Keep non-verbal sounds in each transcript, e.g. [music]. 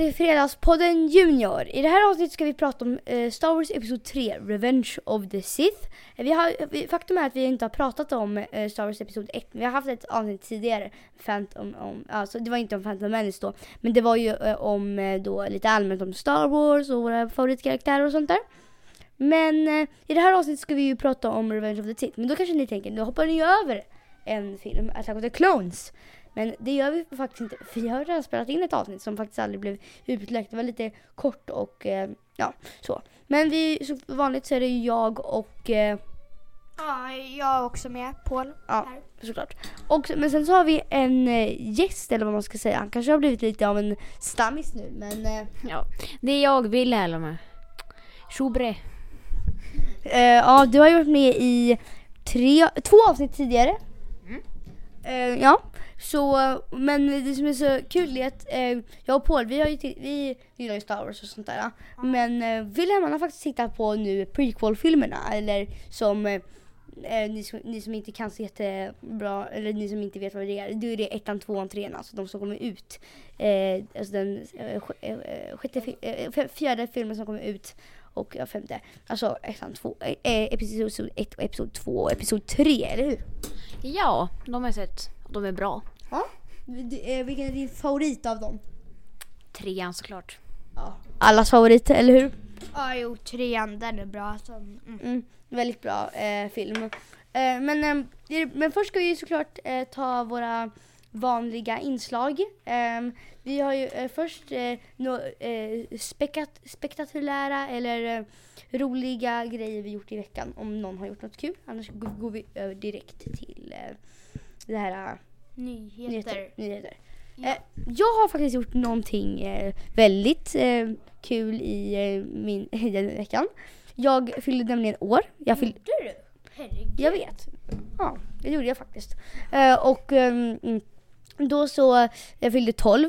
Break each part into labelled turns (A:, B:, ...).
A: till Fredagspodden Junior. I det här avsnittet ska vi prata om eh, Star Wars Episod 3, Revenge of the Sith. Eh, vi har, faktum är att vi inte har pratat om eh, Star Wars Episod 1. Vi har haft ett avsnitt tidigare, Phantom, om, alltså det var inte om Phantom Menace då, men det var ju eh, om eh, då lite allmänt om Star Wars och våra favoritkaraktärer och sånt där. Men eh, i det här avsnittet ska vi ju prata om Revenge of the Sith. Men då kanske ni tänker, då hoppar ni ju över en film, Attack of the Clones. Men det gör vi faktiskt inte. För vi har redan spelat in ett avsnitt som faktiskt aldrig blev utläckt. Det var lite kort och eh, ja, så. Men vi, som vanligt så är det ju jag och eh,
B: Ja, jag är också med. Paul.
A: Ja.
B: Här.
A: såklart. Och, men sen så har vi en eh, gäst eller vad man ska säga. Han kanske har blivit lite av en stammis nu men eh,
C: Ja, det är jag, Wilhelm. Tjobre.
A: eh, ja, du har ju varit med i tre, två avsnitt tidigare. Eh, ja, så men det som är så kul är att eh, jag och Paul, vi, har ju vi gillar ju Star Wars och sånt där. Men eh, Wilhelm han har faktiskt tittat på nu prequel-filmerna eller som eh, eh, ni, som ni som inte kan så jättebra, eller ni som inte vet vad det är, då är det ettan, tvåan, trean, alltså de som kommer ut. Eh, alltså den eh, sj- eh, sjätte, eh, fjärde filmen som kommer ut och ja, femte. Alltså ettan, två, eh, eh, episod ett och episod två och episod tre, eller hur?
C: Ja, de har jag sett. De är bra.
A: Ja. Vilken är din favorit av dem?
C: Trean såklart.
A: Allas favorit, eller hur?
B: Ja, jo, trean, den är bra. Så, mm.
A: Mm, väldigt bra eh, film. Eh, men, eh, men först ska vi ju såklart eh, ta våra vanliga inslag. Eh, vi har ju eh, först eh, no, eh, spekat, spektakulära eller eh, roliga grejer vi gjort i veckan om någon har gjort något kul. Annars går, går vi över direkt till eh, det här eh,
B: Nyheter.
A: nyheter. nyheter.
B: Ja.
A: Eh, jag har faktiskt gjort någonting eh, väldigt eh, kul i min, i [laughs] den veckan. Jag fyllde nämligen år. Jag fyllde,
B: Gjorde du? Herregud.
A: jag vet. Ja, det gjorde jag faktiskt. Och ehm, mm, då så, jag fyllde 12.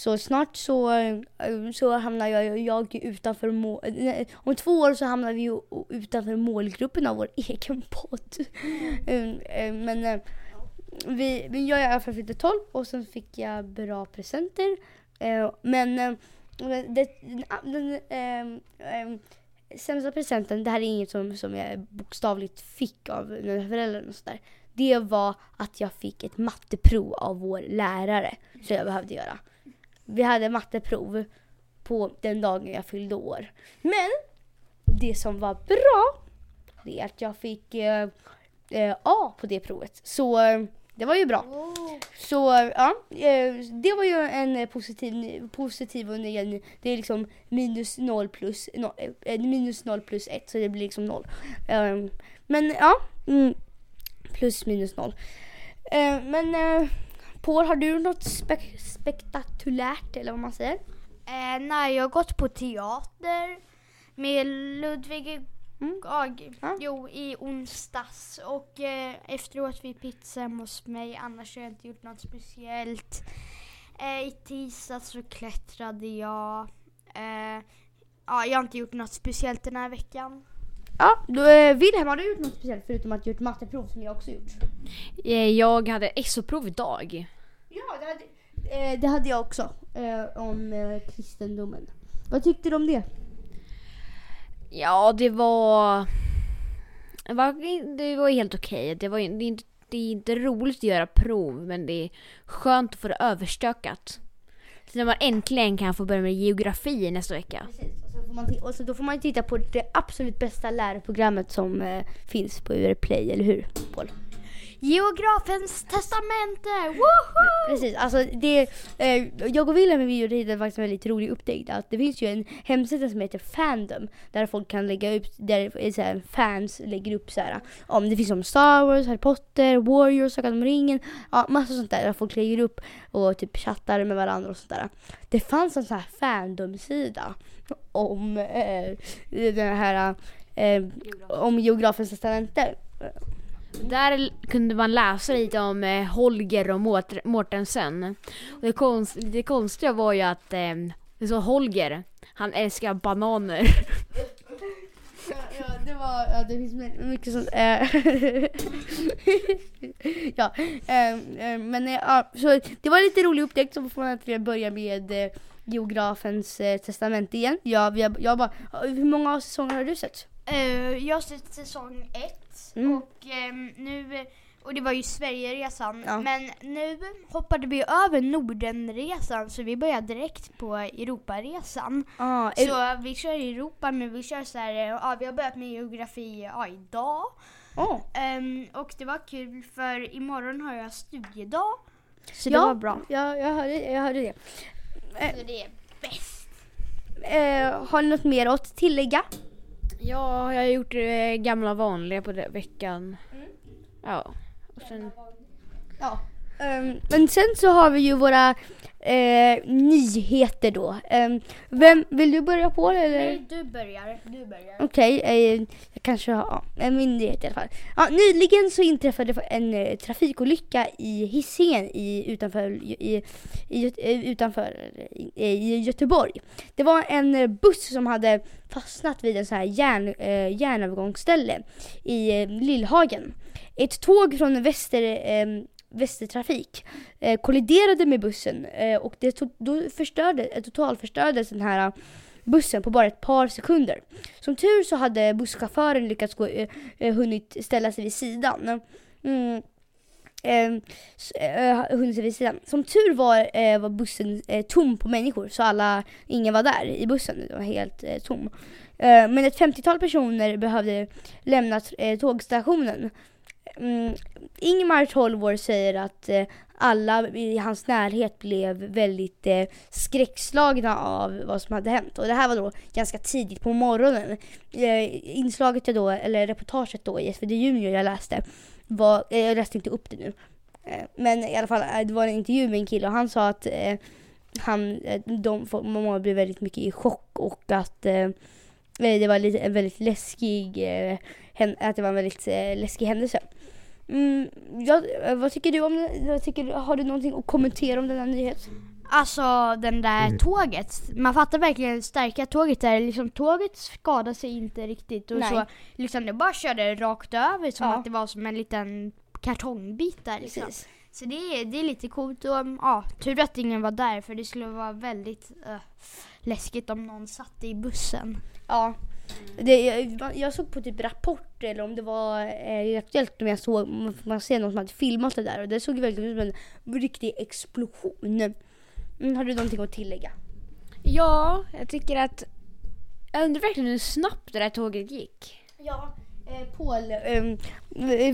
A: Så snart så, eh, så hamnar jag, jag utanför mål, nej, Om två år så hamnar vi ju utanför målgruppen av vår [laughs] egen podd. Mm, eh, men eh, vi, men jag är i alla fall fyllde 12 och sen fick jag bra presenter. Eh, men eh, det, den, ehm, sämsta presenten, det här är inget som, som jag bokstavligt fick av mina föräldrar och sådär. Det var att jag fick ett matteprov av vår lärare. Så jag behövde göra. Vi hade matteprov på den dagen jag fyllde år. Men det som var bra, det är att jag fick eh, eh, A på det provet. Så eh, det var ju bra. Så ja, eh, det var ju en positiv, positiv och ny, det är liksom minus 0 plus, no, minus 0 plus 1 så det blir liksom 0. Ehm, men ja, mm, plus minus 0. Eh, men Paul, har du något spek- spektakulärt eller vad man säger?
B: Eh, nej, jag har gått på teater med Ludvig
A: Mm.
B: jag,
A: Ja.
B: jo, i onsdags och eh, efteråt fick pizza hemma hos mig. Annars har jag inte gjort något speciellt. Eh, I tisdags så klättrade jag. Eh, ja, jag har inte gjort något speciellt den här veckan.
A: Ja, då, eh, Wilhelm, har du gjort något speciellt förutom att gjort matteprov som jag också gjort?
C: Eh, Jag hade SO-prov idag.
A: Ja, det hade, eh, det hade jag också. Eh, om eh, kristendomen. Vad tyckte du om det?
C: Ja, det var... Det var, det var helt okej. Det, var, ju- det, är inte, det är inte roligt att göra prov, men det är skönt att få det överstökat. Så när man äntligen kan få börja med geografi nästa vecka.
A: Precis. Får man och så alltså, då får man titta på det absolut bästa lärprogrammet som eh, finns på UR Play, eller hur Paul?
B: Geografens testamente! Woho!
A: Precis, alltså det, eh, jag och Wilhelm vi gjorde faktiskt en väldigt rolig upptäckt att det finns ju en hemsida som heter Fandom där folk kan lägga upp, där eh, så här, fans lägger upp så här, eh, om det finns om Star Wars, Harry Potter, Warriors, Sagan om ringen, ja massa sånt där där folk lägger upp och typ chattar med varandra och sånt där. Det fanns en sån här Fandom-sida om eh, den här eh, om geografens testamente.
C: Där kunde man läsa lite om eh, Holger och Mårt- Mårtensen. Och det, konst, det konstiga var ju att eh, det så Holger, han älskar bananer.
A: Ja, ja, det var Ja, det finns mycket sånt. Eh. [laughs] ja, ehm, ehm, men eh, ja, så det var lite rolig upptäckt så får man att vi börjar med eh, geografens testamente testament igen. Ja, vi har, jag bara, hur många säsonger har du sett?
B: Eh, jag har sett säsong ett
A: Mm.
B: och ehm, nu, och det var ju Sverigeresan,
A: Ja.
B: men nu hoppade vi över Nordenresan så vi börjar direkt på Europaresan.
A: Ah,
B: Så vi kör i Europa men vi kör så här, eh, ja vi har börjat med geografi ja, idag.
A: oh.
B: Ehm, och det var kul för imorgon har jag studiedag. Så
A: Ja.
B: det var bra.
A: Ja, jag hörde, jag hörde det.
B: Så det är bäst.
A: Eh, har ni något mer att tillägga?
C: Ja, jag har gjort det gamla vanliga på den veckan.
A: Mm.
C: Ja. Och sen,
A: Ja. Ehm, men sen så har vi ju våra eh, nyheter då. Ehm, vem, vill du börja på eller?
B: Nej, du börjar. Du börjar.
A: Okej, eh, jag kanske har en myndighet i alla fall. Ja, nyligen så inträffade en eh, trafikolycka i Hisingen i, utanför, i, i, eh, utanför i, i Göteborg. Det var en eh, buss som hade fastnat vid en så här järn, eh, järnövergångsställe i eh, Lillhagen. Ett tåg från Väster, eh, Västertrafik eh, kolliderade med bussen eh, och det to- då förstörde, eh, totalförstördes den här eh, bussen på bara ett par sekunder. Som tur så hade busschauffören lyckats gå, eh, eh hunnit ställa sig vid sidan. Mm. Ehm, eh, eh, hunnit sig vid sidan. Som tur var eh, var bussen eh, tom på människor så alla, ingen var där i bussen. Den var helt eh, tom. Eh, men ett 50-tal personer behövde lämna eh, tågstationen. Mm. Ingmar 12 år säger att eh, alla i hans närhet blev väldigt eh, skräckslagna av vad som hade hänt. Och det här var då ganska tidigt på morgonen. Eh, inslaget jag då, eller reportaget då i SvD Junior jag läste, var, eh, jag läste inte upp det nu. Eh, men i alla fall, eh, det var en intervju med en kille och han sa att eh, han, eh, de, många blev väldigt mycket i chock och att eh, eh, det var lite, en väldigt läskig, eh, att det var en väldigt eh, läskig händelse. Mm, ja, eh, vad tycker du om det? Vad tycker, har du någonting att kommentera om denna nyhet?
B: Alltså den där tåget, man fattar verkligen hur starka tåget är. Liksom, tåget skadade sig inte riktigt och
A: Nej.
B: så liksom det bara körde rakt över som
A: Ja.
B: att det var som en liten kartongbit där liksom.
A: Precis.
B: Så det är, det är lite coolt och ja, tur att ingen var där för det skulle vara väldigt eh, läskigt om någon satt i bussen.
A: Ja. Det, jag, jag såg på typ Rapport eller om det var eh, Aktuellt om jag såg, man ser någon som hade filmat det där och det såg verkligen ut som en riktig explosion. Mm, har du någonting att tillägga?
C: ja, jag tycker att... Jag undrar verkligen hur snabbt det där tåget gick.
A: Ja, eh, Paul, ehm,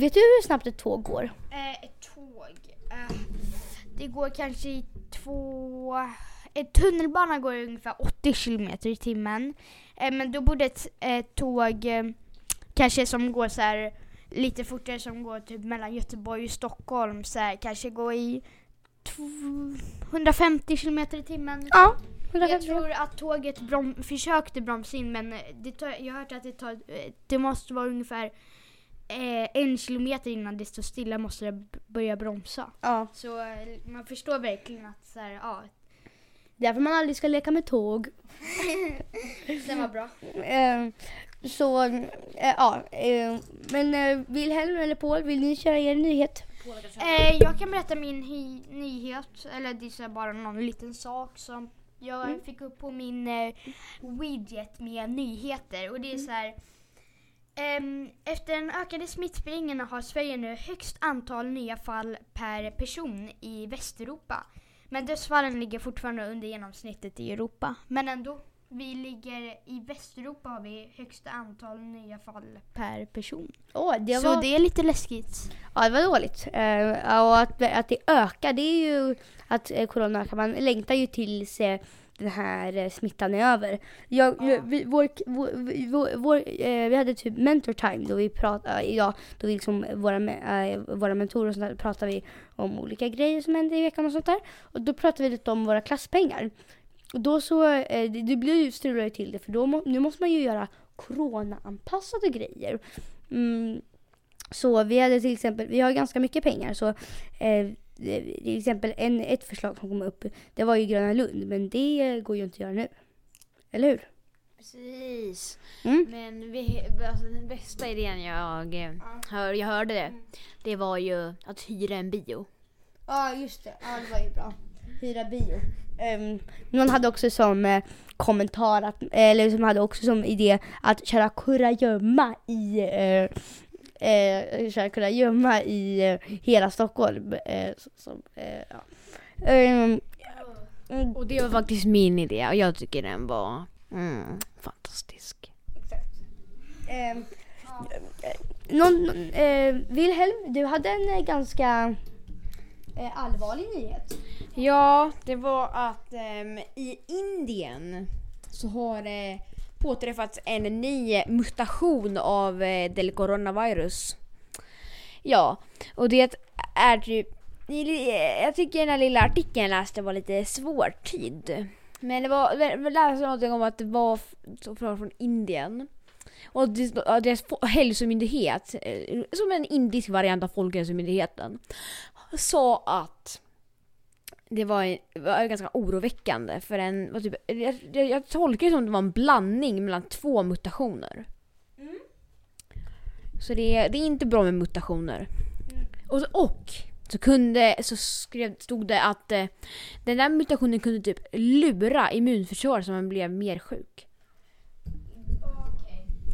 A: vet du hur snabbt ett tåg går?
B: Eh, ett tåg. Eh, det går kanske i två... Ett tunnelbana går ungefär 80 kilometer i timmen. Eh, men då borde ett, ett tåg eh, kanske som går så här lite fortare som går typ mellan Göteborg och Stockholm så här, kanske gå i tw- 150 kilometer i timmen.
A: Ja,
B: Jag tror att tåget brom- försökte bromsa in men det tar, jag har hört att det, tar, eh, det måste vara ungefär eh, en kilometer innan det står stilla måste det börja bromsa.
A: Ja,
B: Så eh, man förstår verkligen att så här, ja,
A: därför man aldrig ska leka med tåg. [laughs]
B: den var bra.
A: Ehm, så, eh, ja. eh, men eh, Wilhelm eller Paul, vill ni köra er nyhet?
B: Eh, jag kan berätta min nyhet, eller det är bara någon liten sak som jag
A: Mm.
B: fick upp på min eh, widget med nyheter och det är så här. ehm, efter den ökade smittspridningen har Sverige nu högst antal nya fall per person i Västeuropa. Men dödsfallen ligger fortfarande under genomsnittet i Europa. Men ändå, vi ligger i Västeuropa har vi högsta antal nya fall per person.
A: Åh, det
B: Så
A: var,
B: det är lite läskigt.
A: ja, det var dåligt. Eh, och att, att det ökar, det är ju att eh, corona ökar. Man längtar ju tills eh, den här eh, smittan är över. Jag,
B: Ja.
A: vi, vår, vår, vår, vår, eh, vi hade typ mentor time då vi pratade, uh, ja, då vi liksom, våra, eh, våra mentorer och sånt där, pratade vi om olika grejer som hände i veckan och sånt där. Och då pratade vi lite om våra klasspengar. Och då så, eh, det, det blir ju strular ju till det för då må, nu måste man ju göra corona-anpassade grejer. Mm, så vi hade till exempel, vi har ganska mycket pengar så eh, till exempel en, ett förslag som kom upp, det var ju Gröna Lund men det går ju inte att göra nu. Eller hur?
C: Precis.
A: Mm.
C: Men vi, alltså, den bästa idén jag, eh, hör, jag hörde det, det var ju att hyra en bio.
A: Ja just det, ja det var ju bra. Hyra bio. Um, någon hade också som eh, kommentar, att, eller som hade också som idé att köra kurragömma i eh, eh, köra kurragömma i eh, hela Stockholm. Eh, som, eh, ja. Ehm, mm,
C: Och det var faktiskt min idé och jag tycker den var mm, fantastisk.
A: ehm, eh, någon, eh, Wilhelm, du hade en eh, ganska Eh, allvarlig nyhet.
C: Ja, det var att ehm, i Indien så har det påträffats en ny mutation av eh, del coronavirus. Ja, och det är typ... Jag tycker den här lilla artikeln jag läste var lite svårtydd. Men det var, jag läste någonting om att det var så från Indien. Och deras hälsomyndighet, eh, som en indisk variant av Folkhälsomyndigheten, sa att det var, var ganska oroväckande för en, var typ, jag, jag, jag tolkar det som att det var en blandning mellan två mutationer. Så det, det är inte bra med mutationer. Och, så- och så kunde, så skrev, stod det att eh, den där mutationen kunde typ lura immunförsvaret så man blev mer sjuk.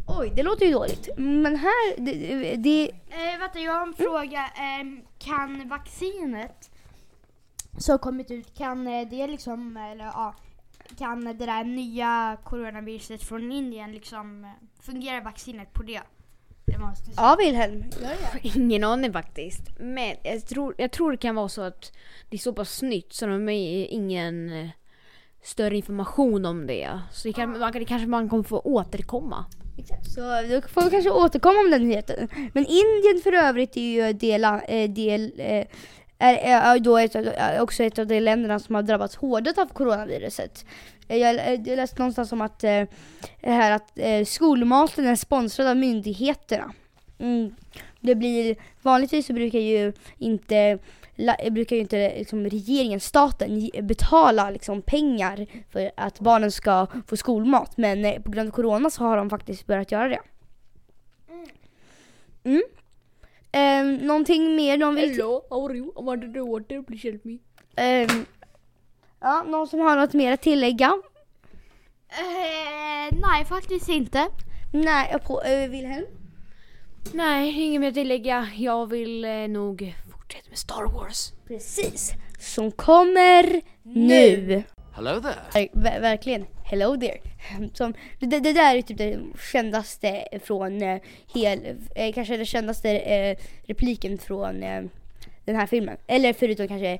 A: Oj, det låter ju dåligt. Men här, det, det
B: Eh, vänta, jag har en fråga. Ehm, kan vaccinet som kommit ut, kan eh, det liksom, eller ja, kan det där nya coronaviruset från Indien liksom, eh, fungerar vaccinet på det? Det måste.
A: Ja, Wilhelm.
C: Ingen aning faktiskt. Men jag tror, jag tror det kan vara så att det är så pass nytt så de har ingen eh, större information om det. Så det, kan, man, det kanske man kommer få återkomma.
A: Exakt. Så då får vi kanske återkomma om den nyheten. Men Indien för övrigt är ju del, eh, del eh, är, är då ett, också ett av de länderna som har drabbats hårdast av coronaviruset. Eh, jag, eh, jag läste någonstans om att, eh, här att eh, skolmaten är sponsrad av myndigheterna. Mm. Det blir, vanligtvis så brukar ju inte brukar ju inte liksom, regeringen, staten, betala liksom, pengar för att barnen ska få skolmat. Men eh, på grund av corona så har de faktiskt börjat göra det. Mm. Eh, någonting mer de vill...
C: how are you? I wanted to water, please help me.
A: Ehm, ja, någon som har något mer att tillägga?
B: Eh, nej, faktiskt inte.
A: Nej, jag på uh, Wilhelm?
C: Nej, inget mer att tillägga. Jag vill eh, nog fortsätta med Star Wars.
A: Precis. Som kommer nu.
D: Hello there.
A: Ver- ver- verkligen. Hello there. [laughs] Som, det, det där är typ det kändaste från eh, hel, eh, kanske den kändaste eh, repliken från eh, den här filmen. Eller förutom kanske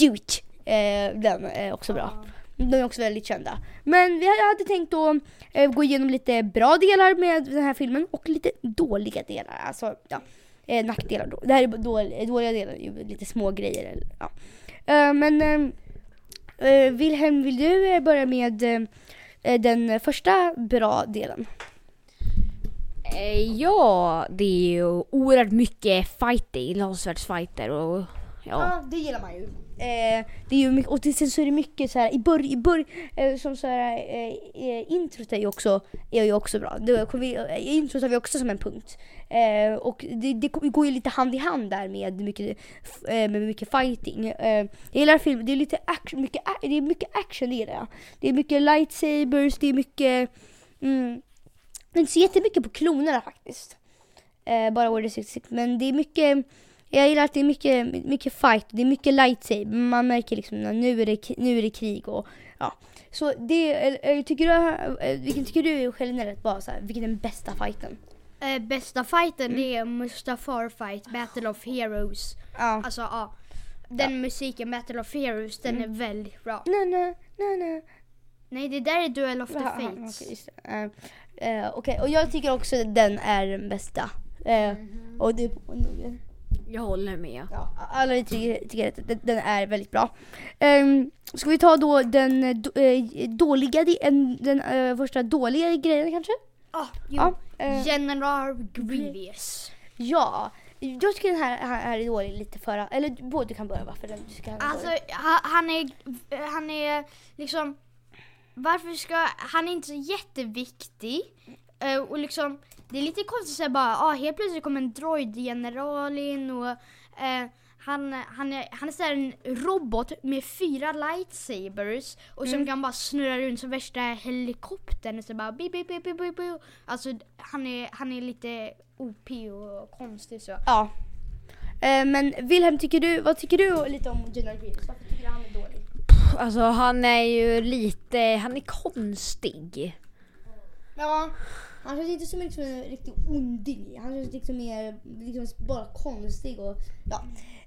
A: it. Eh, den är också bra. De är också väldigt kända. Men vi hade- hade tänkt att eh, gå igenom lite bra delar med den här filmen och lite dåliga delar. Alltså, ja. Eh, nackdelar då. Det här är dåliga, dåliga delar, lite små grejer. eller, Ja. Eh, men eh, Eh, Wilhelm, vill du eh, börja med eh, den första bra delen?
C: Eh, ja, det är ju oerhört mycket fighting, lasersvärdsfighter och ja.
A: det gillar man ju. Eh, det är ju mycket, och det, sen så är det mycket så här i början, i bör, eh, som så här, eh, eh, introt är ju också, är ju också bra. Det, vi, eh, introt har vi också som en punkt. Eh, och det, det går ju lite hand i hand där med mycket, eh, med mycket fighting. Eh, jag gillar film, det är lite action, mycket, det är mycket action det gillar jag. Det är mycket lightsabers, det är mycket, mm, det är inte så jättemycket på klonerna faktiskt. Eh, bara Order 66. Men det är mycket, jag gillar att det är mycket, mycket fight, det är mycket lightsaber. Man märker liksom att nu är det, nu är det krig och ja. Så det, tycker du, eh, vilken tycker du generellt bara så här, vilken är den bästa fighten?
B: Eh, bästa fighten det är Mustafar fight, Battle of Heroes.
A: Ja.
B: Alltså ja, den musiken Battle of Heroes den är väldigt bra.
A: Na, na, na, na.
B: Nej det där är Duel of the
A: Jaha,
B: Fates.
A: Okej, det. Eh, eh, okej, och jag tycker också att den är den bästa. Eh, och det, och nu-
C: Jag håller med.
A: Ja, alla vi tycker, tycker att den- är väldigt bra. Um, ska vi ta då den eh, eh, dåliga, de- en- den eh, första dåliga grejen kanske?
B: Ah.
A: Ja. eh,
B: General Grievous.
A: ja. Jag tycker den här, här är dålig lite för, eller både kan börja varför den du ska
B: Alltså ha- han är, han är liksom varför ska, han är inte så jätteviktig. Eh, och liksom, det är lite konstigt att bara, ah, helt plötsligt kommer en droidgeneral in och eh, han, han är, han är en robot med fyra lightsabers och som
A: Mm.
B: kan bara snurra runt som värsta helikoptern. Så bara, bip, bip, bip, bip, bip, bip. Alltså han är, han är lite OP och konstig så.
A: Ja. Eh, men Wilhelm, tycker du, vad tycker du lite om General Grievous? Varför tycker du han är dålig?
C: Alltså han är ju lite, han är konstig.
A: Ja, han känns inte som en liksom, en riktig onding. Han känns liksom mer liksom bara konstig och ja.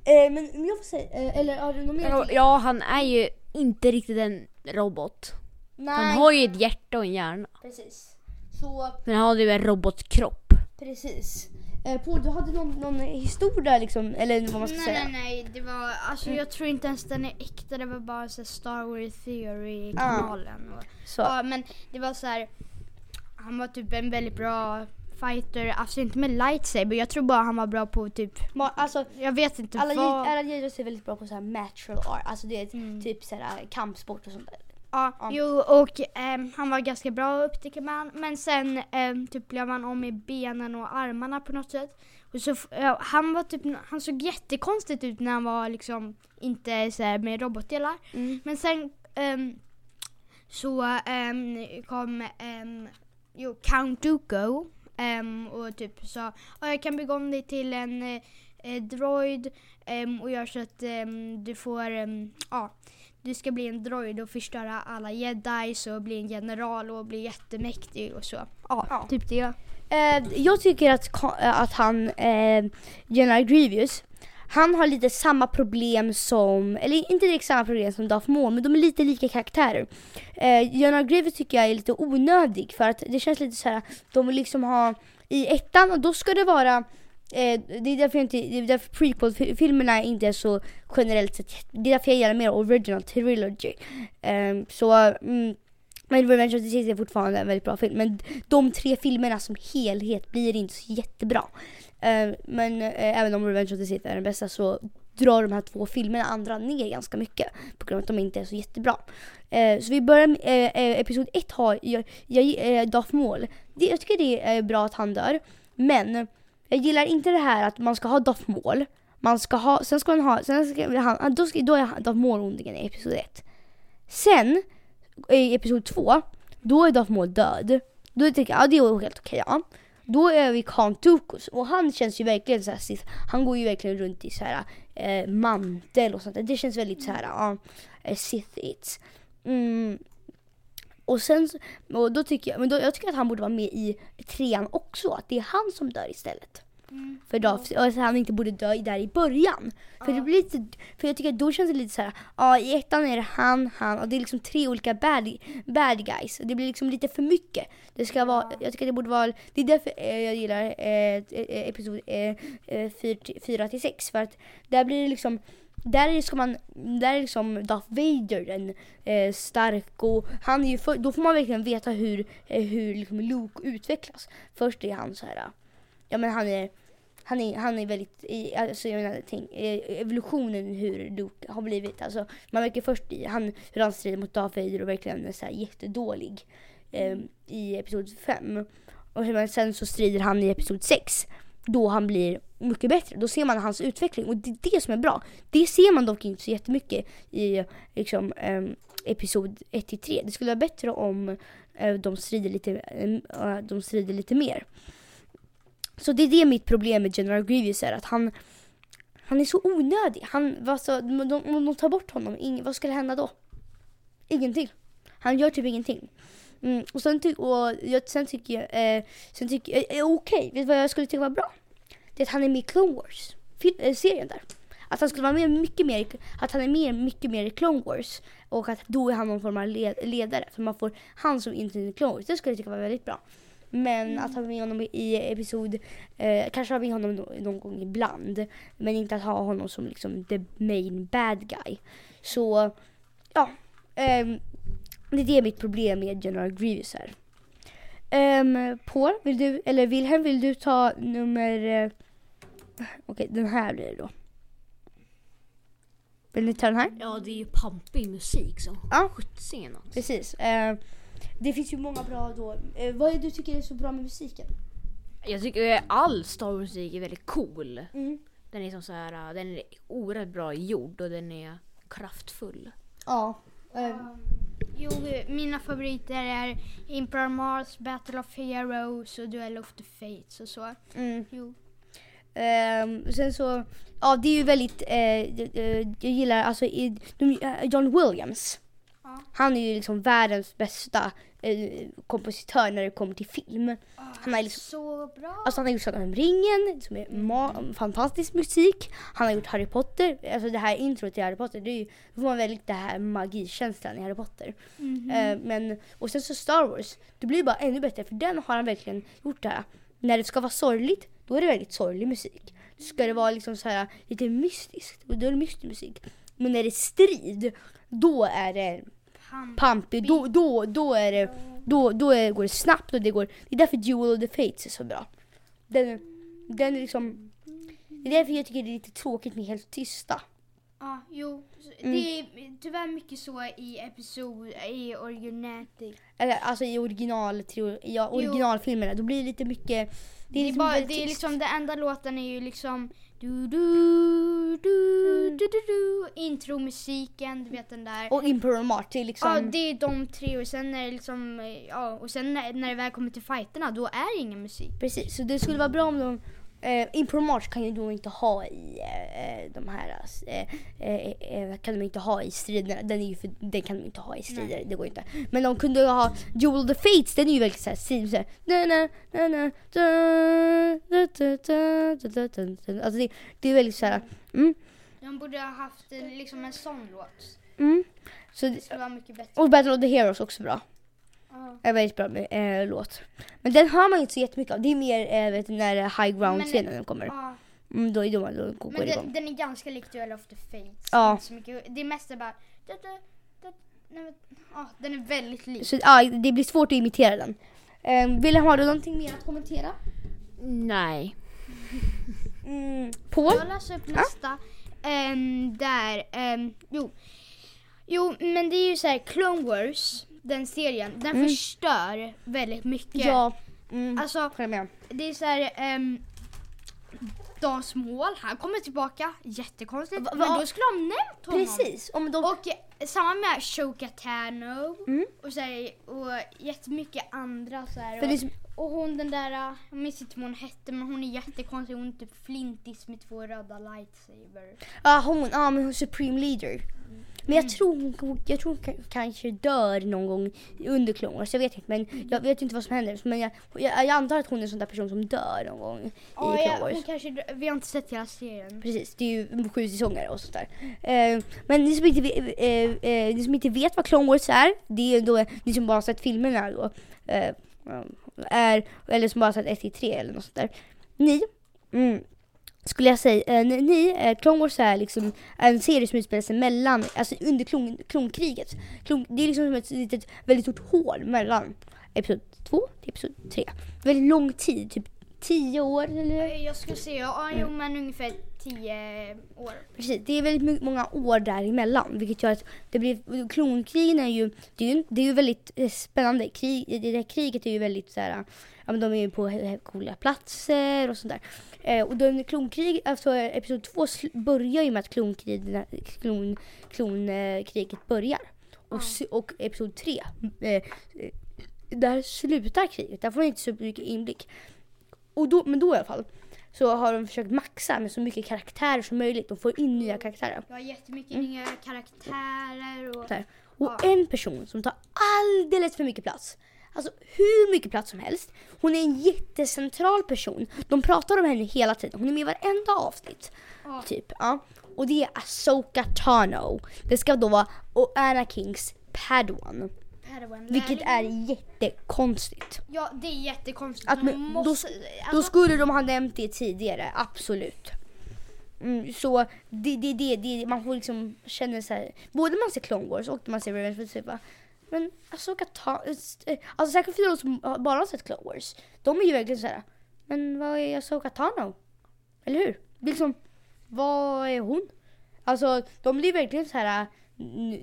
A: Eh, men om jag får säga, eh, eller har du något mer?
C: Ja, han är ju inte riktigt en robot.
A: Nej,
C: Han har ju ett hjärta och en hjärna.
A: precis. Så
C: Men han har ju en robotkropp.
A: precis. Eh, Paul, du hade någon, någon historia liksom, eller vad man ska
B: Nej,
A: säga.
B: nej, nej. Det var, alltså, jag tror inte ens den är äkta. Det var bara så Star Wars
A: Ah.
B: Theory-kanalen. och
A: Så.
B: Ja, men det var så här. Han var typ en väldigt bra fighter, alltså inte med lightsaber. Jag tror bara han var bra på typ,
A: Ma- alltså,
B: jag vet inte
A: alla,
B: vad.
A: alla Jedios är väldigt bra på så här martial art, alltså det är
B: Mm.
A: typ så här kampsport och sånt där.
B: Ja,
A: Ja.
B: jo och ehm, han var ganska bra upptäcker man. Men sen ehm, typ blev han om i benen och armarna på något sätt. Och så, ja, han var typ, han såg jättekonstigt ut när han var liksom inte så här med robotdelar.
A: Mm.
B: Men sen ehm, så ehm, kom um, jo, Count Dooku ehm, och typ sa "Ja, jag kan bygga om dig till en eh, eh, droid ehm, och gör så att ehm, du får, ja, du ska bli en droid och förstöra alla jedis och bli en general och bli jättemäktig och så. Ja,
A: Ja.
B: typ det.
A: Eh, jag tycker att, att han, eh, General Grievous, han har lite samma problem som, eller inte direkt samma problem som Darth Maul, men de är lite lika karaktärer. Eh, General Griffith tycker jag är lite onödig för att det känns lite så här, de vill liksom ha, i ettan, och då ska det vara Eh, det är därför, inte, det är därför prequel-filmerna inte är så generellt sett, det är därför jag gillar mer original trilogy. Eh, så, mm, men Revenge of the Sith är fortfarande en väldigt bra film. Men de tre filmerna som helhet blir inte så jättebra. Eh, men eh, även om Revenge of the Sith är den bästa så drar de här två filmerna andra ner ganska mycket. På grund av att de inte är så jättebra. Eh, så vi börjar med eh, eh, episod 1 har jag, jag, eh, Darth Maul. Det, jag tycker det är bra att han dör. Men jag gillar inte det här att man ska ha Darth Maul. Man ska ha, sen ska man ha, sen ska han, då, ska, då är Darth Maul ondingen i episod 1. Sen i episod 2, då är Darth Maul död. Då tycker jag, ja det är helt okej ja. Då är vi Khan Tukus och han känns ju verkligen så här, Sith. han går ju verkligen runt i så här eh, mantel och sånt där. Det känns väldigt så här, ja, eh, Sith-its. Mm. Och sen, så- och då tycker jag, men då, jag tycker att han borde vara med i trean också, att det är han som dör istället. För Darth, och att han inte borde dö där i början. För det blir lite, för jag tycker att då känns det lite så här, ja i ettan är det han, han och det är liksom tre olika bad, bad guys. Och det blir liksom lite för mycket. Det ska vara, jag tycker att det borde vara, det är därför eh, jag gillar eh, eh, episod 4 till 6 för att där blir det liksom där är, ska man, där är liksom Darth Vader den eh, stark och han är ju för, då får man verkligen veta hur, eh, hur liksom Luke utvecklas. Först är han så här, ja men han är han är, han är väldigt, i, alltså jag menar, tänk, eh, evolutionen hur Luke har blivit. Alltså, man märker först i han, hur han strider mot Darth Vader och verkligen är så här jättedålig eh, i episod 5. Och sen- sen så strider han i episod 6. Då han blir mycket bättre. Då ser man hans utveckling och det är det som är bra. Det ser man dock inte så jättemycket i liksom, eh, episod 1 till 3. Det skulle vara bättre om eh, de, strider lite, eh, de strider lite mer. Så det är det mitt problem med General Grievous är att han han är så onödig. Han, alltså, de, de, om de tar bort honom, ing, vad skulle hända då? Ingenting. Han gör typ ingenting. Mm, och sen, ty, och jag, sen tycker jag, eh, sen tycker jag, eh, okej, vet du vad jag skulle tycka var bra? Det är att han är med i Clone Wars. Eh, serien där. Att han skulle vara med mycket mer, att han är med mycket mer i Clone Wars. Och att då är han någon form av led, ledare. För man får han som inte är i Clone Wars. Det skulle jag tycka var väldigt bra. Men att ha med honom i episod, eh, kanske ha med honom nå- någon gång ibland. Men inte att ha honom som liksom the main bad guy. Så, ja. ehm, det är det mitt problem med General Grievous är. Um, Paul, vill du, eller Wilhelm, vill du ta nummer... eh, Okej, den här blir det då. Vill ni ta den här?
C: Ja, det är ju pampig musik som
A: Ja.
C: sjuttsingen.
A: Precis. Eh, det finns ju många bra då. Eh, vad är det du tycker är så bra med musiken?
C: Jag tycker all Star Wars musik är väldigt cool.
A: Mm.
C: Den är som så här, äh, den är oerhört bra gjord och den är kraftfull.
A: Ja. Eh,
B: Jo, mina favoriter är Imperial Mars, Battle of Heroes och Duel of the Fates och så.
A: mm.
B: Jo.
A: Ehm, sen så, ja det är ju väldigt, eh, eh, jag gillar alltså i, de, eh, John Williams.
B: Ja.
A: Han är ju liksom världens bästa eh, kompositör när det kommer till film. Han är liksom,
B: Så bra.
A: alltså han har gjort Sagan om ringen som är ma- fantastisk musik. Han har gjort Harry Potter, alltså det här introt till Harry Potter, det är ju, då får man väldigt det här magikänslan i Harry Potter.
B: Mhm.
A: Eh, men, och sen så Star Wars, det blir bara ännu bättre för den har han verkligen gjort det här. När det ska vara sorgligt, då är det väldigt sorglig musik. Ska det vara liksom så här lite mystiskt, då är det mystisk musik. Men när det är strid, då är det. Pampig, då, då, då är det, då, då är, går det snabbt och det går, det är därför Duel of the Fates är så bra. Den, den är liksom, det är därför jag tycker det är lite tråkigt med helt tysta.
B: Ja, jo.
A: Mm.
B: Det är tyvärr mycket så i episod, i originatic.
A: Eller alltså i original, ja, originalfilmerna, då blir det lite mycket, det
B: Det
A: är,
B: är,
A: liksom
B: bara, det är liksom, den enda låten är ju liksom du du du du du du intromusiken, du vet den där.
A: Och Imperial det är liksom...
B: Ja, det är de tre och sen är det liksom, ja, och sen när, när det väl kommer till fighterna då är det ingen musik.
A: Precis, så det skulle vara bra om de... Eh, impromatch kan ju då inte ha i eh, de här, eh, eh, eh, kan de inte ha i striderna. Den, är ju för, den kan de inte ha i strider, Nej. det går inte. Men de kunde ha Duel of the Fates, den är ju väldigt såhär strid, såhär. Alltså det, det är väldigt såhär. Mm.
B: De borde ha haft liksom en sån låt.
A: Mm. Så
B: det,
A: och Battle of the Heroes också bra.
B: Ja.
A: Är väldigt bra med, eh, låt. Men den hör man inte så jättemycket av. Det är mer eh, vet, du, när High Ground-scenen kommer.
B: Ja,
A: Mm, då är då man då går
B: men
A: det igång.
B: den, den är ganska lik Duel of the Fates.
A: Ja.
B: Inte Så mycket, det mesta är bara... Da, da, da, nej, men, ja, den är väldigt lik.
A: Så ja, det blir svårt att imitera den. Um, vill har du någonting mer att kommentera?
C: Nej.
A: Mm, [laughs] Paul?
B: Jag läser upp nästa. Ehm, där, ehm, jo. Jo, men det är ju så här, Clone Wars, den serien, den
A: Mm.
B: förstör väldigt mycket.
A: Ja. Mm,
B: Alltså, det är så här, um, Darth Maul, han kommer tillbaka, jättekonstigt.
A: Va- va-
B: men då skulle de nämnt honom.
A: Precis. Om de,
B: Och samma med Shoka Tano
A: Mm.
B: och, så här, och jättemycket andra så här, och,
A: liksom,
B: och hon den där, eh, jag minns inte vad hon hette men hon är jättekonstig, hon är typ flintis med två röda lightsabers.
A: ja hon, ja men hon är Supreme Leader. Men jag tror hon, jag tror hon ka- kanske dör någon gång under Clone Wars, jag vet inte. Men jag vet inte vad som händer. Men jag, jag, jag antar att hon är en sån där person som dör någon gång i
B: Ja,
A: Clone
B: ja,
A: Wars.
B: hon kanske, vi har inte sett hela serien.
A: Precis, det är ju sju säsonger och sånt där. Eh, men ni som, inte, eh, eh, ni som inte vet vad Clone Wars är, det är då ni som bara har sett filmerna då. Är, eller som bara har sett 1 till 3 eller något sånt där. Ni, mm, skulle jag säga, eh, ni, ni eh, Clone Wars är liksom en serie som utspelar sig mellan, alltså under klon, klonkriget. Klon, det är liksom som ett litet, väldigt stort hål mellan episod 2 till episod 3. Väldigt lång tid, typ 10 år eller?
B: Jag skulle säga, ja
A: Mm.
B: jo men ungefär tio år.
A: Precis, det är väldigt många år däremellan vilket gör att det blir, klonkrigen är ju, det är ju, det är ju väldigt eh, spännande. Krig, det där kriget är ju väldigt så här, ja men de är ju på coola platser och sånt där. Eh, och den klonkrig, alltså episod två börjar ju med att klonkriget klon, klonkriget börjar. Och, s- och episod tre, eh, där slutar kriget, där får man inte så mycket inblick. Och då, men då i alla fall så har de försökt maxa med så mycket karaktärer som möjligt och få in nya karaktärer.
B: Jag har jättemycket
A: Mm.
B: nya karaktärer och...
A: Där. Och
B: Ja.
A: en person som tar alldeles för mycket plats. Alltså hur mycket plats som helst. Hon är en jättecentral person. De pratar om henne hela tiden. Hon är med i varenda avsnitt.
B: Ja.
A: Typ. Ja. Och det är Asoka Tano. Det ska då vara och Anakins Padawan.
B: Padawan
A: Vilket är jättekonstigt.
B: Ja, det är jättekonstigt.
A: Att men- då-
B: måste,
A: Då
B: alltså,
A: skulle de ha nämnt det tidigare, absolut. Mm, så det, det, det, det, man får liksom känna så här, både när man ser Clone Wars och när man ser Revenge of bara, men Asoka ta, eh, alltså säkert för de som bara har sett Clone Wars, de är ju verkligen så här, men vad är Asoka Tano? Eller hur? Liksom, vad är hon? Alltså de blir verkligen så här.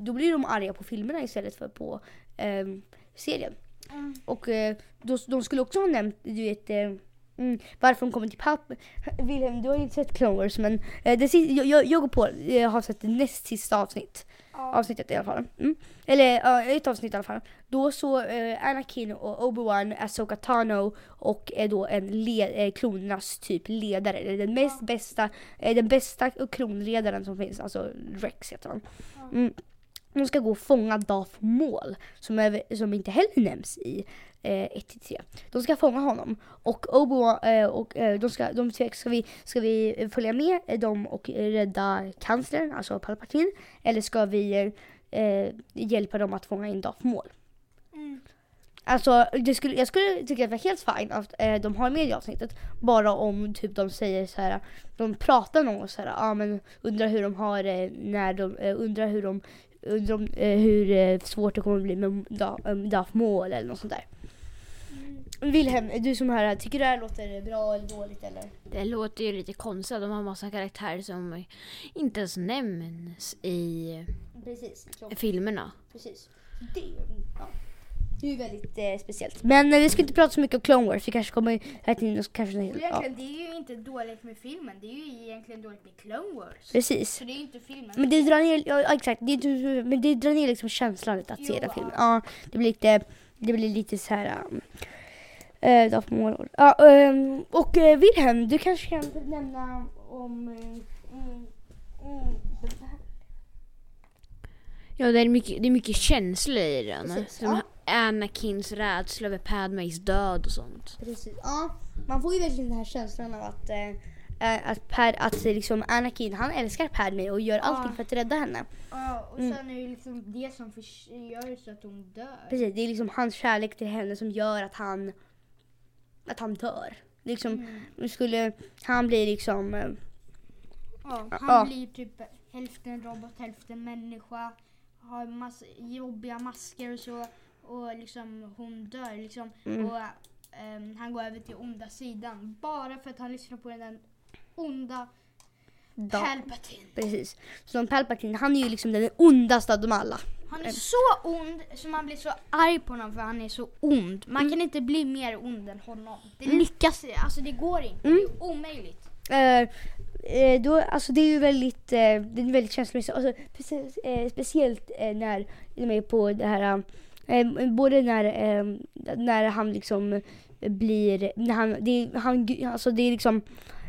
A: Då blir de arga på filmerna istället för på ehm, serien.
B: Mm.
A: Och eh, då, de skulle också ha nämnt, du vet, eh, mm, varför de kommer till Palp... [laughs] Wilhelm, du har ju inte sett Clone Wars men eh, det, jag, jag, jag går på, jag har sett det näst sista avsnitt.
B: Ja.
A: Avsnittet i alla fall. Mm. Eller ja, ett avsnitt i alla fall. Då så eh, Anakin och Obi-Wan, Asoka Tano och är då en le- eh, klonernas typ ledare. Eller den mest bästa, eh, den bästa klonledaren som finns, alltså Rex heter han. De ska gå och fånga Maul som, är, som inte heller nämns i eh, 1-3. De ska fånga honom och Obi-Wan eh, och eh, de ska, de ska, ska, vi, ska vi följa med eh, dem och rädda kanslern, alltså Palpatine, eller ska vi eh, hjälpa dem att fånga in Maul?
B: Mm.
A: Alltså det skulle, jag skulle tycka att det var helt fint att eh, de har med i avsnittet. Bara om typ de säger så här, de pratar någon så här, ja ah, men undrar hur de har det när de, eh, undrar hur de, om, eh, hur eh, svårt det kommer bli med Da- Darth Maul eller något sånt där. Wilhelm, du som här, tycker du det här låter bra eller dåligt eller?
C: Det låter ju lite konstigt. De har massa karaktärer som inte ens nämns i
A: Precis.
C: filmerna.
A: Precis. Det, ja. Det är ju väldigt eh, speciellt. Men eh, vi ska inte prata så mycket om Clone Wars, vi kanske kommer här in och kanske...
B: Och
A: Ja,
B: egentligen, det är ju inte dåligt med filmen, det är ju egentligen dåligt med Clone Wars.
A: precis.
B: Så det är ju inte filmen.
A: Men det drar ner, ja exakt, det, är- men det drar ner liksom känslan lite att se
B: Jo,
A: den filmen.
B: ja.
A: Det blir lite, det blir lite så här... Um, Darth Maul. Ja, ehm, och uh, Wilhelm, du kanske kan nämna om... eh, mm, mm,
C: Ja, det är mycket, det är mycket känslor i den.
A: Precis,
C: Som
A: ja.
C: Anakins rädsla över Padmays död och sånt.
A: Precis. Ja, man får ju verkligen den här känslan av att, eh, eh, att, Pad, att eh, liksom Anakin, han älskar Padme och gör allting för att rädda henne.
B: Ja, och
A: Mm.
B: sen är det liksom det som gör så att hon dör.
A: Precis, det är liksom hans kärlek till henne som gör att han, att han dör. Liksom,
B: Mm.
A: skulle han bli liksom, eh,
B: Ja, han
A: Ja.
B: blir typ hälften robot, hälften människa. Har massa jobbiga masker och så. Och liksom hon dör liksom.
A: Mm.
B: Och ehm, han går över till onda sidan. Bara för att han lyssnar på den där onda
A: da,
B: Palpatine.
A: precis. Så Palpatine, han är ju liksom den ondaste av dem alla.
B: Han är så ond så man blir så arg på honom för han är så ond. Man kan inte bli mer ond än honom. Det lyckas alltså det går inte.
A: Mm.
B: Det är omöjligt.
A: Eh, eh, då, alltså det är ju väldigt, eh, det är väldigt känslomässigt. Alltså, eh, speciellt eh, när de är på det här, Ehm, både när, eh, när han liksom blir, när han, det, han, alltså det är liksom,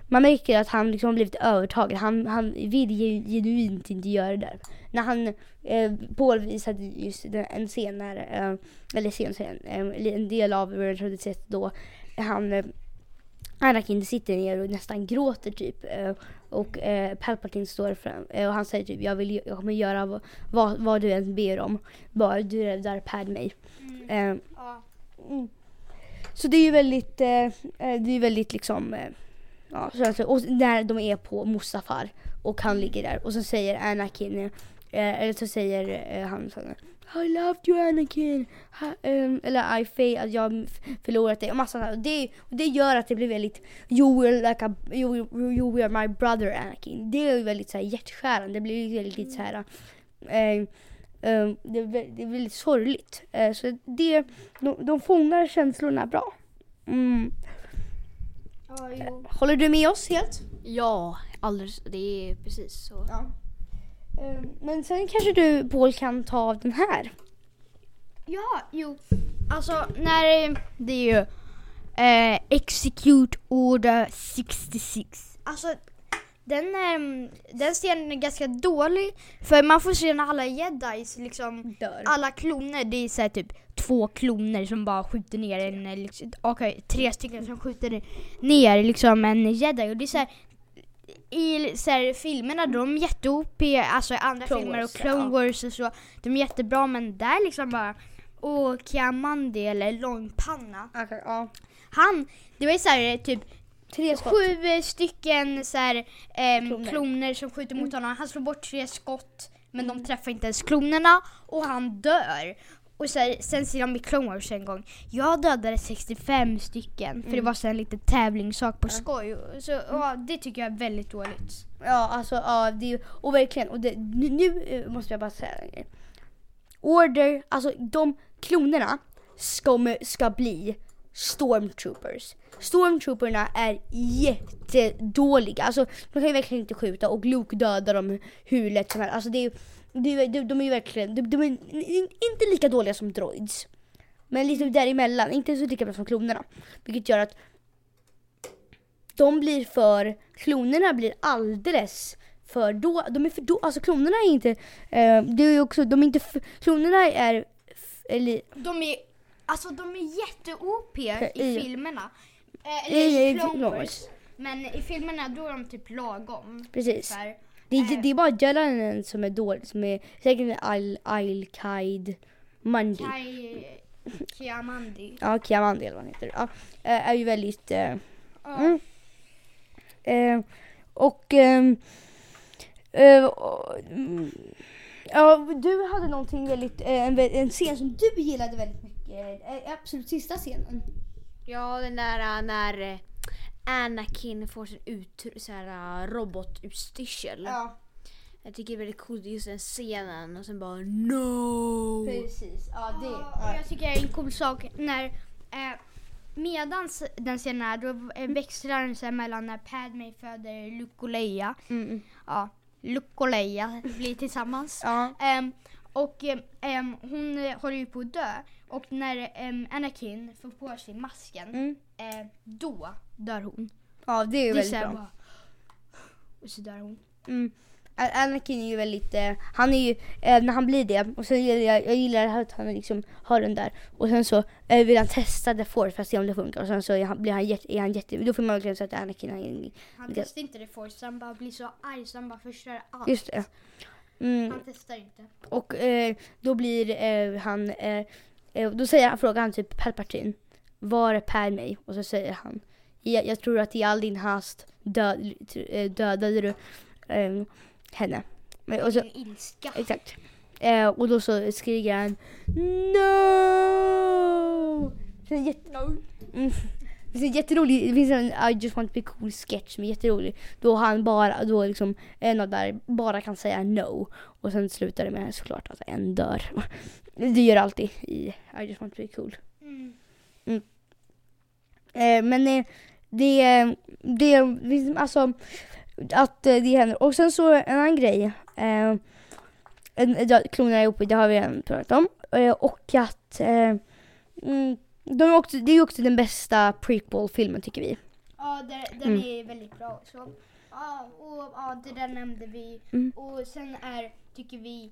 A: man märker att han liksom har blivit övertagen. Han, han vill genuint inte göra det där. När han, eh, Paul visade just den- en scen när, eh, eller scen, scen eh, en del av Revenge of the Sith då han eh, Anakin sitter ner och nästan gråter typ. eh, och eh, Palpatine står fram eh, och han säger typ jag, vill, jag kommer göra vad, vad, vad du än ber om. Bara du räddar Padme.
B: Mm.
A: Eh,
B: Ja.
A: mm. Så det är ju väldigt, eh, eh, det är väldigt liksom, eh, ja, så och när de är på Mustafar och han ligger där och så säger Anakin, eller så säger han så här, I loved you Anakin, ehm, eller I fail, att jag har förlorat dig och massa sånt. Och det, och det gör att det blir väldigt, you were like a, you, you were my brother Anakin. Det är väldigt så här hjärtskärande, det blir väldigt så här, eh, Eh, det, det är väldigt sorgligt. Eh, så det, de, de fångar känslorna bra. Mm.
B: Ja.
A: Håller du med oss helt?
C: Ja, alldeles. Det är precis så.
A: Ja. Eh, men sen kanske du Paul kan ta av den här.
B: Ja, jo. Alltså när det är ju eh, Execute Order 66. Alltså den, eh, den scenen är ganska dålig för man får se när alla jedis liksom
A: Dör.
B: alla kloner, det är så här typ två kloner som bara skjuter ner en, eh, liksom, okej tre stycken som skjuter ner liksom en jedi och det är så här, i så här, filmerna de är jätte-OP, alltså i andra
A: Clone
B: filmer och
A: Wars,
B: Clone
A: ja.
B: Wars och så, de är jättebra men där liksom bara och Kiamandi eller Långpanna,
A: Okej, ja.
B: han, det var ju så här typ
A: Tre skott.
B: sju eh, stycken så här, ehm,
A: Kloner.
B: kloner. som skjuter mot honom. Han slår bort tre skott men de träffar inte ens klonerna och han dör. Och så här, sen de i Clone Wars en gång. Jag dödade 65 stycken för det var så en liten tävlingssak på skoj. Så ja, det tycker jag är väldigt dåligt.
A: Ja, alltså ja, det, och verkligen. Och det, nu, nu eh, måste jag bara säga en grej. Order, alltså de klonerna ska, ska bli stormtroopers. Stormtrooperna är jättedåliga. Alltså de kan ju verkligen inte skjuta och Luke dödar dem hur lätt som helst. Alltså det är, är, de, de är ju verkligen, de, de är inte lika dåliga som droids. Men lite däremellan, inte så lika bra som klonerna. Vilket gör att de blir för, klonerna blir alldeles för då, de är för då, alltså klonerna är inte, eh, det är ju också, de är inte, klonerna är, eller,
B: De är, alltså de är jätte-OP i
A: I-
B: filmerna. Eh,
A: i-
B: eller
A: i
B: i Wars.
A: Wars.
B: Men i filmerna då är de typ lagom.
A: precis.
B: Här.
A: Det, är- det är bara Jalanen som är dålig, som är säkert Al, Al Kaid Mandi.
B: Kiamandi.
A: Ja, Kiamandi eller vad han heter. Ja, eh, är ju väldigt, eh,
B: Ja.
A: Mm. eh, och, ehm, eh, och, ja, du hade någonting väldigt, eh, en, en scen som du gillade väldigt mycket, eh, absolut sista scenen.
C: Ja, den där när Anakin får sin ut, så här, äh, robotutstyrsel.
A: Ja,
C: Jag tycker det är väldigt coolt just den scenen och sen bara no!
A: precis. Ja, det.
B: Ja, och jag tycker det är en cool sak när eh, medans den scenen är då eh, växlar den här mellan när Padme föder Luke och Leia.
A: Mm.
B: Ja, Luke och Leia blir tillsammans.
A: Ja.
B: Ehm, och ehm, ehm, hon eh, håller ju på att dö. Och när ehm, Anakin får på sig masken,
A: Mm.
B: eh, då dör hon.
A: ja, det är ju
B: Det är
A: väldigt bra.
B: bara, och så dör hon.
A: Mm. Anakin är ju väldigt, eh, han är ju, eh, när han blir det, och sen gillar jag, jag gillar att han liksom har den där. Och sen så eh, vill han testa The Force för att se om det funkar. Och sen så är han, blir han, jätte, är han jätte, då får man verkligen säga att Anakin är,
B: Han
A: Det-
B: testar inte det Force, han bara blir så arg så han bara förstör allt.
A: just det. Mm.
B: Han testar inte.
A: Och eh, då blir eh, han, eh, eh, då säger han, frågar han typ Palpatine, var är Padme? Och så säger han, jag, jag tror att i all din hast död, eh, dödade du eh, henne. Och så,
B: Din ilska.
A: Exakt. Eh, och då så skriker han No! Jätte... Mm. Det är jätterolig, det finns en I just want to be cool sketch som är jätterolig. Då han bara, då liksom en av där bara kan säga no. Och sen slutar det med såklart att en dör. Det gör det alltid i I just want to be cool.
B: Mm.
A: Eh, men eh, det, det, det, alltså att eh, det händer. Och sen så en annan grej. Eh, en, klonerna är uppe, det har vi redan pratat om. Och att eh, mm, de är också, det är också den bästa prequel-filmen tycker vi.
B: Ja, den, den
A: Mm.
B: är väldigt bra också. Ja, och ja, det där nämnde vi.
A: Mm.
B: Och sen är, tycker vi,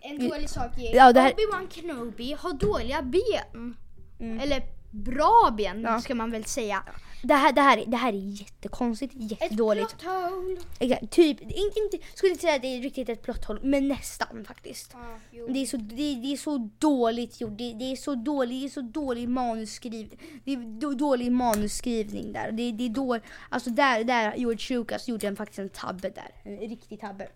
B: en dålig sak är
A: Ja, här-
B: Obi-Wan Kenobi har dåliga ben.
A: Mm.
B: Eller bra ben
A: Ja.
B: ska man väl säga.
A: Det, här, det, här, det här är jättekonstigt,
B: Ett
A: jättedåligt.
B: plot hole.
A: Exakt, typ, inte, inte, skulle inte säga att det är riktigt ett plot hole, men nästan faktiskt.
B: Ja.
A: Det är så, det, det är så dåligt gjort. Det, det är så dåligt, det är så dålig manusskriv, det är då, dålig manusskrivning där. Det, det är då, alltså där, där George Lucas gjorde en, faktiskt en tabbe där. En riktig tabbe.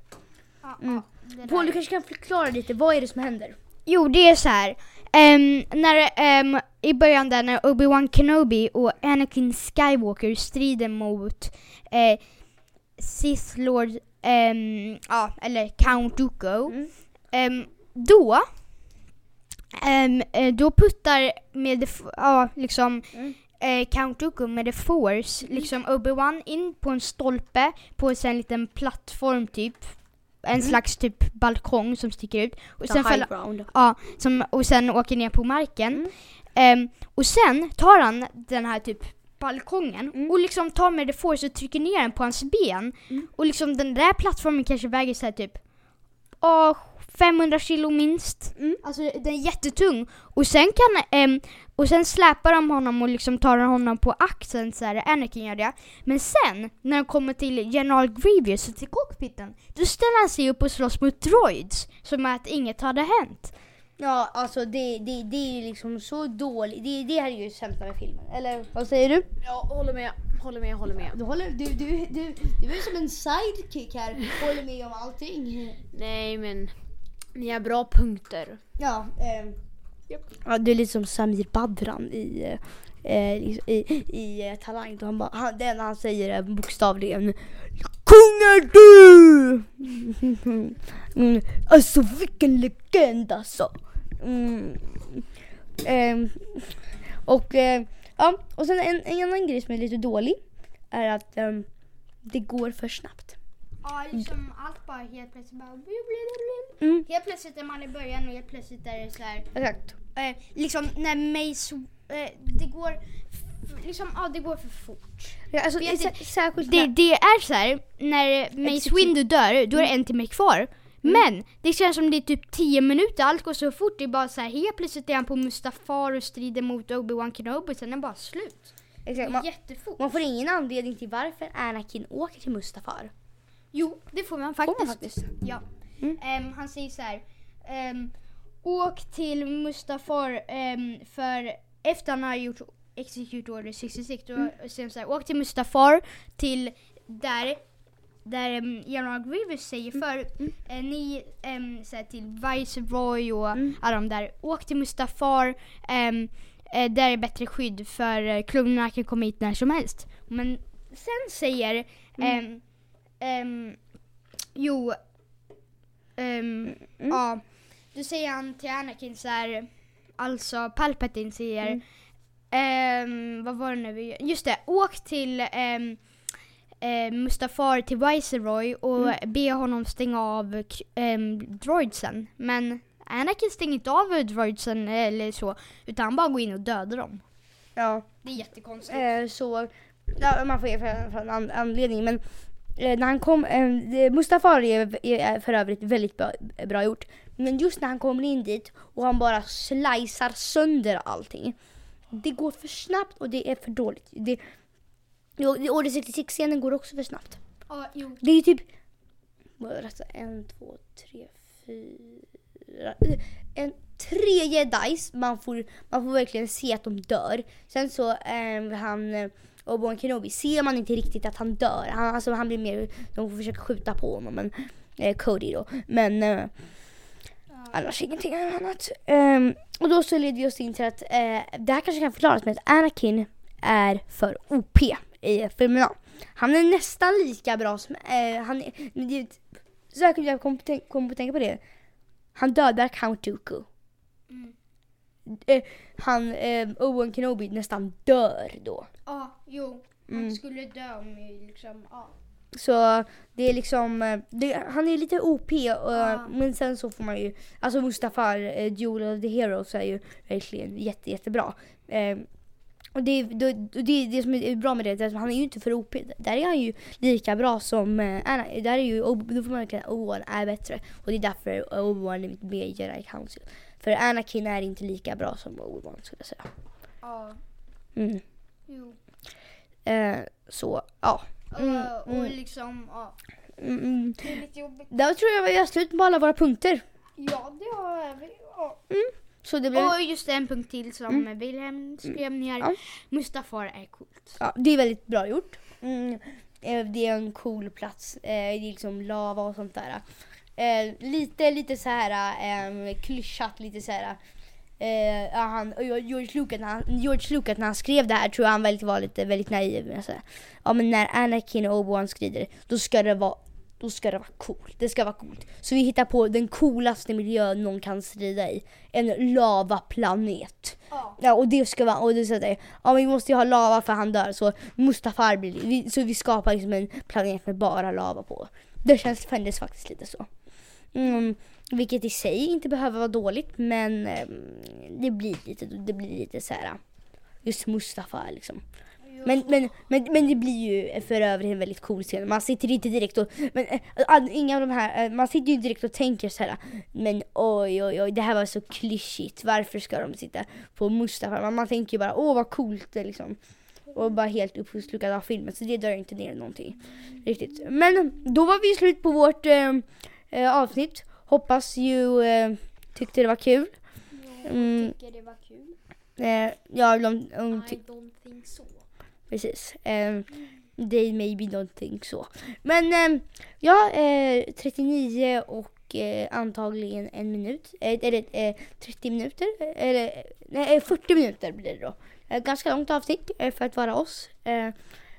A: Mm. Paul, du kanske kan förklara lite, vad är det som händer?
B: Jo, det är så här. Ehm, när, ehm, I början där när Obi-Wan Kenobi och Anakin Skywalker strider mot eh, Sith Lord, ehm, ja, eller Count Dooku.
A: Mm.
B: Då, eh, då puttar med, ja, liksom,
A: Mm.
B: eh, Count Dooku med the force, liksom Obi-Wan in på en stolpe på en liten plattform typ. En
A: Mm.
B: slags typ balkong som sticker ut. Och sen,
A: ground.
B: ja, som, och sen åker ner på marken. Ehm, och sen tar han den här typ balkongen
A: Mm.
B: och liksom tar med the force och trycker ner den på hans ben.
A: Mm.
B: Och liksom den där plattformen kanske väger så här typ åh, 500 kilo minst.
A: Mm.
B: Alltså den är jättetung. Och sen kan ehm, och sen släpar de honom och liksom tar honom på axeln så här, Anakin gör det. Men sen när de kommer till General Grievous till cockpiten, då ställer han sig upp och slåss mot droids som att inget hade hänt.
A: Ja, alltså det, det, det är ju liksom så dåligt. Det, det här är ju sämsta med filmen. Eller vad säger du?
C: Ja, håller med, håller med, håller med.
A: Du, håller, du, du, du, du är som en sidekick här. Håller med om allting.
C: Nej men, ni har bra punkter.
A: Ja, ehm, Ja, det är lite som Samir Badran i, eh, i, i, eh, Talang. Han bara, han, det enda han säger är bokstavligen Kung är du! [laughs] Mm, alltså vilken legend alltså. Mm. Ehm, och, eh, ja, och sen en, en annan grej som är lite dålig är att ehm, det går för snabbt.
B: Ja, liksom allt bara helt plötsligt bara...
A: Mm.
B: Helt plötsligt är man i början och helt plötsligt är det så här...
A: Exakt.
B: Eh, liksom när Mace... Eh, det går... Liksom, ja det går för fort.
A: Ja, alltså,
B: inte.
A: särskilt
B: Det, det är så här, när Mace. Windu dör, då är det en timme kvar. Men det känns som det är typ 10 minuter, allt går så fort. Det är bara så här, helt plötsligt är han på Mustafar och strider mot Obi-Wan Kenobi, sen är det bara slut. Det
A: exakt, man,
B: jättefort.
A: man får ingen anledning till varför Anakin åker till Mustafar.
B: Jo, det får man
A: Får
B: faktiskt.
A: man faktiskt.
B: Ja.
A: Mm.
B: Ehm, han säger så här. ehm, åk till Mustafar um, för efter han har gjort Execute Order 66 då
A: Mm.
B: säger han så här, åk till Mustafar till där där um, General Grievous säger för eh, ni um, så här, till Viceroy och
A: Mm.
B: alla de där, åk till Mustafar ehm, eh, där är bättre skydd för uh, klonerna kan komma hit när som helst. Men sen säger ehm, ehm, jo ehm, ja då säger han till Anakin så här alltså Palpatine säger
A: Mm.
B: ehm, vad var det nu vi just det, åk till ehm, eh, Mustafar till Viceroy och
A: Mm.
B: be honom stänga av ehm, droidsen. Men Anakin stänger inte av droidsen eller så, utan han bara går in och dödar dem.
A: Ja.
B: Det är jättekonstigt.
A: Eh, så, ja, man får ge för, för en an, anledning men eh, när han kom, eh, Mustafar är, är för övrigt väldigt bra, bra gjort. Men just när han kommer in dit och han bara slicear sönder allting. Det går för snabbt och det är för dåligt. Det, jo, det- Order 66-scenen går också för snabbt.
B: Ja, jo.
A: Det är typ, en, två, tre, fyra, en, tre jedis. Man får, man får verkligen se att de dör. Sen så, eh, han, eh, Obi-Wan Kenobi, ser man inte riktigt att han dör. Han, alltså, han blir mer, de får försöka skjuta på honom. Men, eh, Cody då. Men eh, annars ingenting annat. Ehm, och då så leder vi oss in till att eh, det här kanske kan förklaras med att Anakin är för OP i filmerna. Han är nästan lika bra som, eh, han är, det, säkert jag kom, på tänk- kom på att tänka på det. Han dödar Count Dooku.
B: Mm.
A: Eh, han, Owen Kenobi nästan dör då.
B: Ja, jo. Han
A: Mm.
B: skulle dö om liksom, ja.
A: Så det är liksom, eh, det, han är lite OP och,
B: Ja.
A: men sen så får man ju, alltså Mustafar, eh, Duel of the Heroes är ju verkligen jätte, jättebra. Eh, och det, det, det, det som är bra med det är att han är ju inte för OP. Där är han ju lika bra som eh, Anna. Där är ju, då får man verkligen att Obi-Wan är bättre. Och det är därför Obi-Wan är med i Jedi Council. För Anakin är inte lika bra som Obi-Wan skulle jag säga.
B: Ja,
A: Mm.
B: jo.
A: Eh, så, ja. Mm,
B: Uh, och
A: mm.
B: liksom, ja.
A: Mm, mm.
B: Det är lite jobbigt.
A: Där tror jag vi har slut på alla våra punkter.
B: Ja, det har vi. Ja.
A: Så det blir...
B: Och just en punkt till som Wilhelm skrev ner.
A: Ja.
B: Mustafar är coolt.
A: Ja, det är väldigt bra gjort. Mm. eh, Det är en cool plats. Eh, Det är liksom lava och sånt där. Eh, Lite, lite så här eh, klyschat, lite så här. Eh, han, George Lucas, när han, George Lucas när han skrev det här tror jag han väldigt, var lite väldigt naiv. med så här, Ja men när Anakin och Obi-Wan skrider då ska det vara då ska det vara coolt. Det ska vara coolt. Så vi hittar på den coolaste miljön någon kan strida i. En lavaplanet.
B: Ja.
A: Ja och det ska vara, och det säger ja men vi måste ju ha lava för han dör så Mustafar blir, vi, så vi skapar liksom en planet med bara lava på. Det känns, kändes faktiskt lite så. Mm, vilket i sig inte behöver vara dåligt men ehm, det blir lite, det blir lite så här. Just Mustafa liksom. Men, men, men, men det blir ju för övrigt en väldigt cool scen. Man sitter inte direkt och, men, äh, inga av de här, äh, man sitter ju inte direkt och tänker så här. Men oj oj oj, det här var så klyschigt. Varför ska de sitta på Mustafa? Man, man tänker ju bara, åh vad coolt det liksom. Och bara helt uppslukad av filmen. Så det drar inte ner någonting riktigt. Men då var vi slut på vårt eh, avsnitt. Hoppas ju eh, tyckte det var kul. Mm.
B: tycker det var kul.
A: Eh, ja, de, de,
B: I don't think so.
A: Precis. Um, they maybe don't think så. Men ehm, ja, eh, 39 och eh, antagligen en minut, eh, eller eh, 30 minuter, eller nej, eh, 40 minuter blir det då. Eh, ganska långt avsnitt eh, för att vara oss. Eh,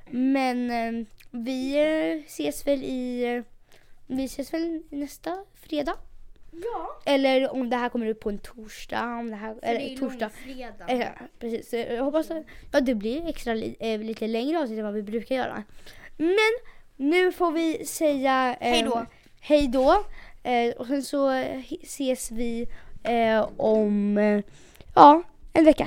A: men eh, vi eh, ses väl i, eh, vi ses väl nästa fredag.
B: Ja,
A: Eller om det här kommer upp på en torsdag, om det här,
B: för det
A: eller
B: är
A: torsdag.
B: långfredag.
A: Ja, precis. Så Jag hoppas att ja, det blir extra li, eh, lite längre avsnitt än vad vi brukar göra. Men nu får vi säga eh,
B: Hej då.
A: Hej då. Eh, och sen så eh, ses vi eh, om eh, ja, en vecka.